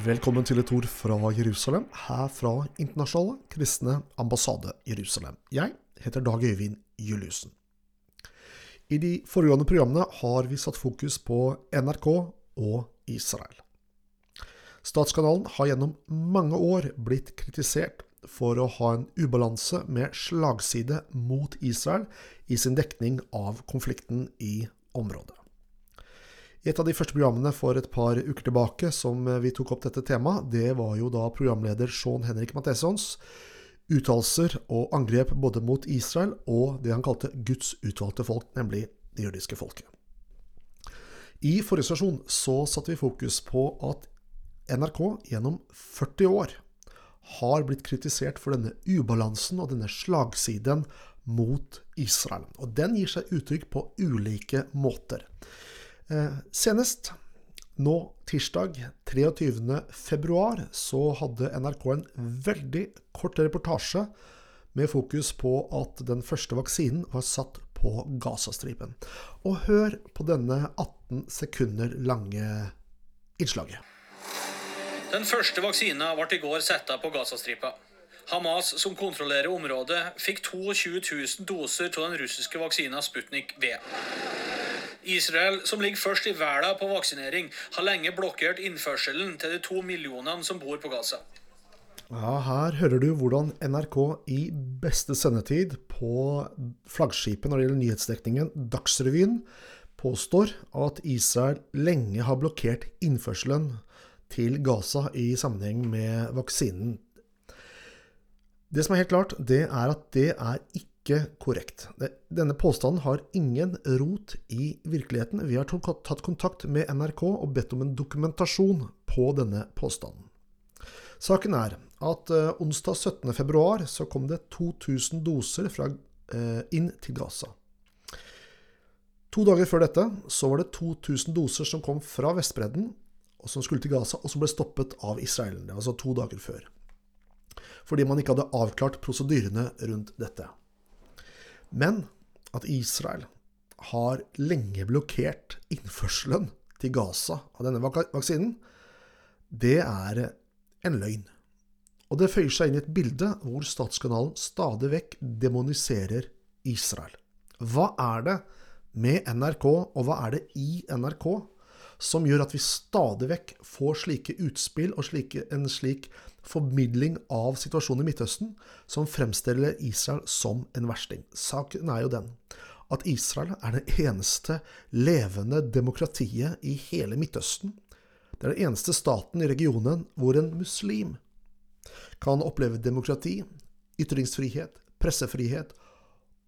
Velkommen til et ord fra Jerusalem, her fra Internasjonale kristne ambassade Jerusalem. Jeg heter Dag Øyvind Juliussen. I de foregående programmene har vi satt fokus på NRK og Israel. Statskanalen har gjennom mange år blitt kritisert for å ha en ubalanse med slagside mot Israel i sin dekning av konflikten i området. I et av de første programmene for et par uker tilbake som vi tok opp dette temaet, det var jo da programleder Sean Henrik Mathesons uttalelser og angrep både mot Israel og det han kalte Guds utvalgte folk, nemlig det jødiske folket. I forrige stasjon så satte vi fokus på at NRK gjennom 40 år har blitt kritisert for denne ubalansen og denne slagsiden mot Israel. Og den gir seg uttrykk på ulike måter. Eh, senest nå tirsdag 23. februar så hadde NRK en veldig kort reportasje med fokus på at den første vaksinen var satt på Gazastripen. Og hør på denne 18 sekunder lange innslaget. Den første vaksina ble i går satt på Gazastripa. Hamas, som kontrollerer området, fikk 22 000 doser av den russiske vaksina Sputnik V. Israel, som ligger først i verden på vaksinering, har lenge blokkert innførselen til de to millionene som bor på Gaza. Ja, her hører du hvordan NRK i beste sendetid på flaggskipet når det gjelder nyhetsdekningen, Dagsrevyen, påstår at Israel lenge har blokkert innførselen til Gaza i sammenheng med vaksinen. Det som er helt klart, det er at det er ikke korrekt. Denne påstanden har ingen rot i virkeligheten. Vi har tatt kontakt med NRK og bedt om en dokumentasjon på denne påstanden. Saken er at uh, onsdag 17.2 så kom det 2000 doser fra, uh, inn til Gaza. To dager før dette så var det 2000 doser som kom fra Vestbredden, og som skulle til Gaza, og som ble stoppet av israelerne. Altså to dager før. Fordi man ikke hadde avklart prosedyrene rundt dette. Men at Israel har lenge blokkert innførselen til Gaza av denne vaksinen, det er en løgn. Og det føyer seg inn i et bilde hvor statskanalen stadig vekk demoniserer Israel. Hva er det med NRK, og hva er det i NRK, som gjør at vi stadig vekk får slike utspill og slike, en slik formidling av situasjonen i Midtøsten som fremstiller Israel som en versting. Saken er jo den at Israel er det eneste levende demokratiet i hele Midtøsten. Det er den eneste staten i regionen hvor en muslim kan oppleve demokrati, ytringsfrihet, pressefrihet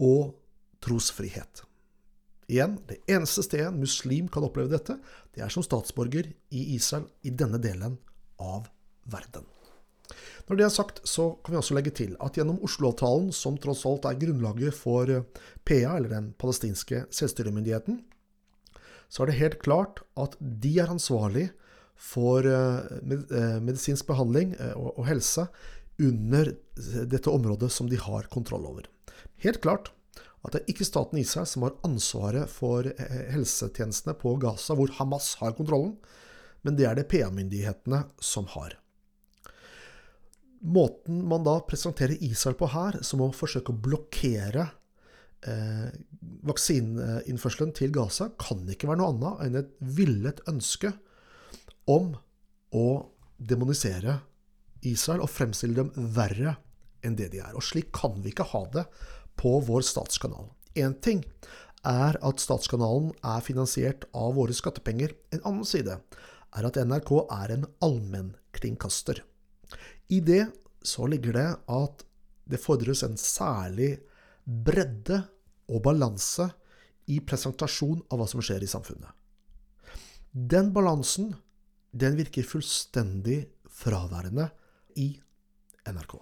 og trosfrihet. Igjen, det eneste stedet en muslim kan oppleve dette, det er som statsborger i Israel i denne delen av verden. Når det er sagt, så kan vi også legge til at gjennom Oslo-avtalen, som tross alt er grunnlaget for PA, eller den palestinske selvstyremyndigheten, så er det helt klart at de er ansvarlig for medisinsk behandling og helse under dette området som de har kontroll over. Helt klart at det er ikke staten Israel som har ansvaret for helsetjenestene på Gaza, hvor Hamas har kontrollen, men det er det PA-myndighetene som har. Måten man da presenterer Israel på her, som å forsøke å blokkere eh, vaksineinnførselen til Gaza, kan ikke være noe annet enn et villet ønske om å demonisere Israel og fremstille dem verre enn det de er. Og slik kan vi ikke ha det på vår statskanal. Én ting er at statskanalen er finansiert av våre skattepenger. En annen side er at NRK er en allmennkringkaster. I det så ligger det at det fordres en særlig bredde og balanse i presentasjon av hva som skjer i samfunnet. Den balansen den virker fullstendig fraværende i NRK.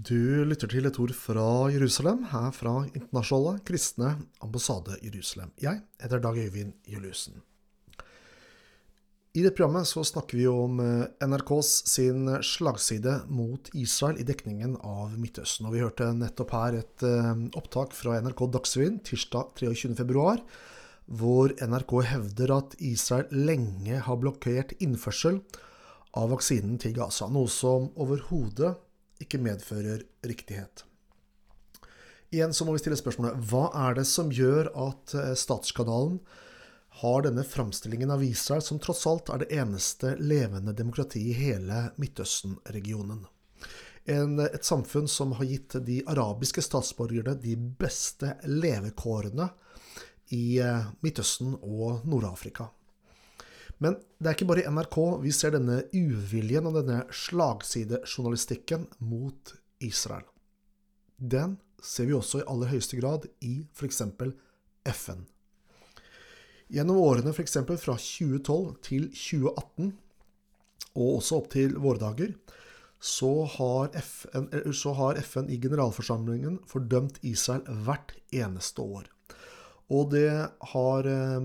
Du lytter til et ord fra Jerusalem, her fra Internasjonale kristne ambassade Jerusalem. Jeg heter Dag Øyvind Juliussen. I dette programmet så snakker vi om eh, NRKs sin slagside mot Israel i dekningen av Midtøsten. Og vi hørte nettopp her et eh, opptak fra NRK Dagsrevyen tirsdag 23.2, hvor NRK hevder at Israel lenge har blokkert innførsel av vaksinen til Gaza, noe som overhodet ikke medfører riktighet. Igjen så må vi stille spørsmålet hva er det som gjør at eh, statskanalen har denne framstillingen av Israel som tross alt er det eneste levende demokratiet i hele Midtøsten-regionen. et samfunn som har gitt de arabiske statsborgerne de beste levekårene i eh, Midtøsten og Nord-Afrika. Men det er ikke bare i NRK vi ser denne uviljen og denne slagsidejournalistikken mot Israel. Den ser vi også i aller høyeste grad i f.eks. FN. Gjennom årene f.eks. fra 2012 til 2018, og også opp til våre dager, så har, FN, så har FN i generalforsamlingen fordømt Israel hvert eneste år. Og det, har, eh,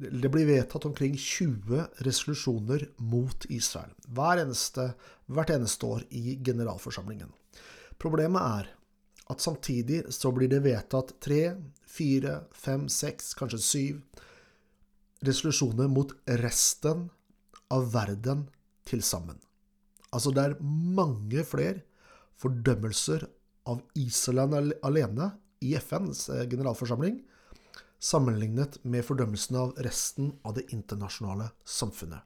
det blir vedtatt omkring 20 resolusjoner mot Israel. Hver eneste, hvert eneste år i generalforsamlingen. Problemet er at samtidig så blir det vedtatt tre, fire, fem, seks, kanskje syv resolusjoner mot resten av verden til sammen. Altså det er mange flere fordømmelser av Israel alene i FNs eh, generalforsamling sammenlignet med fordømmelsen av resten av det internasjonale samfunnet.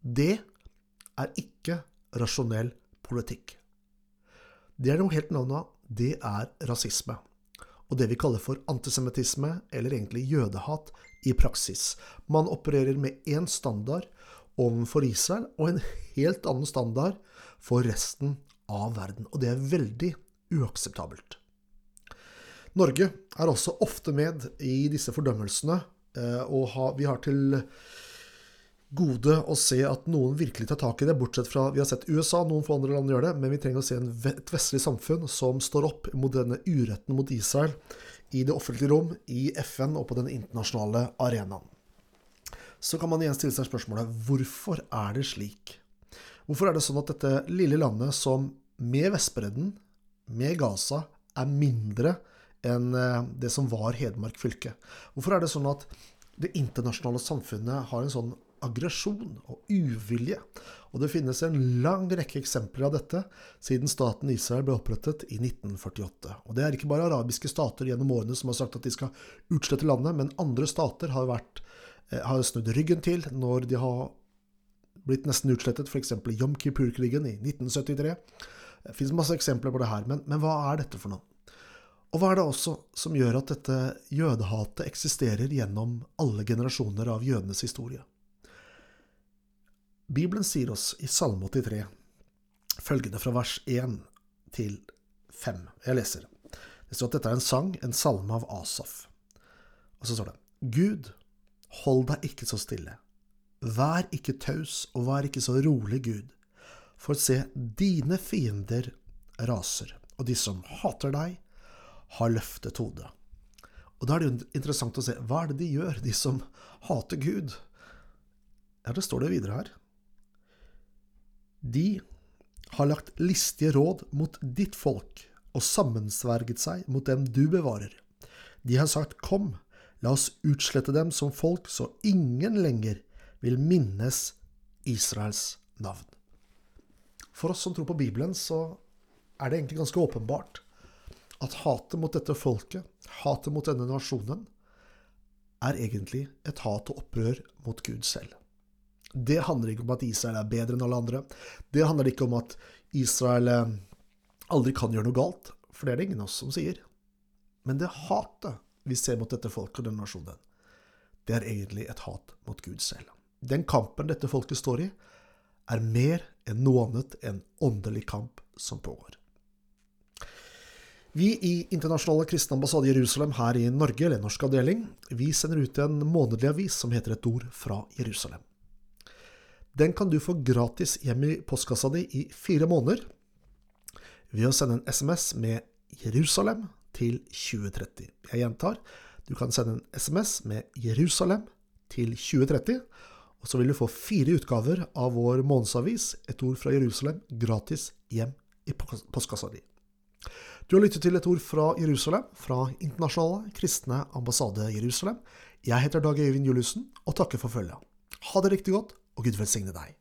Det er ikke rasjonell politikk. Det er noe helt annet. Det er rasisme. Og det vi kaller for antisemittisme, eller egentlig jødehat, i praksis. Man opererer med én standard overfor Israel, og en helt annen standard for resten av verden. Og det er veldig uakseptabelt. Norge er også ofte med i disse fordømmelsene, eh, og vi har til gode å se at noen virkelig tar tak i det, bortsett fra vi har sett USA, noen få andre land gjør det, men vi trenger å se et vestlig samfunn som står opp mot denne uretten mot Israel i det offentlige rom, i FN og på den internasjonale arenaen. Så kan man igjen stille seg spørsmålet hvorfor er det slik? Hvorfor er det sånn at dette lille landet som med Vestbredden, med Gaza, er mindre enn eh, det som var Hedmark fylke? Hvorfor er det sånn at det internasjonale samfunnet har en sånn aggresjon og uvilje. Og det finnes en lang rekke eksempler av dette siden staten Israel ble opprettet i 1948. Og det er ikke bare arabiske stater gjennom årene som har sagt at de skal utslette landet, men andre stater har, vært, eh, har snudd ryggen til når de har blitt nesten utslettet, f.eks. Yom Kippur-krigen i 1973. Det finnes masse eksempler på det her, men, men hva er dette for noe? Og hva er det også som gjør at dette jødehatet eksisterer gjennom alle generasjoner av jødenes historie? Bibelen sier oss i Salme 83 følgende fra vers 1 til 5. Jeg leser. Det står at dette er en sang, en salme av Asaf. Og så står det Gud, hold deg ikke så stille. Vær ikke taus, og vær ikke så rolig, Gud. For se, dine fiender raser, og de som hater deg, har løftet hodet. Og da er det jo interessant å se hva er det de gjør, de som hater Gud? Ja, det står det videre her. De har lagt listige råd mot ditt folk og sammensverget seg mot dem du bevarer. De har sagt kom, la oss utslette dem som folk, så ingen lenger vil minnes Israels navn. For oss som tror på Bibelen, så er det egentlig ganske åpenbart at hatet mot dette folket, hatet mot denne nasjonen, er egentlig et hat og opprør mot Gud selv. Det handler ikke om at Israel er bedre enn alle andre. Det handler ikke om at Israel eh, aldri kan gjøre noe galt, for det er det ingen av oss som sier. Men det hatet vi ser mot dette folket og denne nasjonen, det er egentlig et hat mot Gud selv. Den kampen dette folket står i, er mer enn noe annet enn åndelig kamp som pågår. Vi i Internasjonale kristne ambassade Jerusalem her i Norge, eller norsk avdeling, vi sender ut en månedlig avis som heter Et ord fra Jerusalem. Den kan du få gratis hjem i postkassa di i fire måneder. ved å sende en SMS med Jerusalem til 2030. Jeg gjentar, du kan sende en SMS med Jerusalem til 2030, og så vil du få fire utgaver av vår månedsavis, Et ord fra Jerusalem, gratis hjem i postkassa di. Du har lyttet til et ord fra Jerusalem, fra Internasjonale kristne ambassade Jerusalem. Jeg heter Dag Øyvind Juliussen og takker for følget. Ha det riktig godt, og Gud velsigne deg.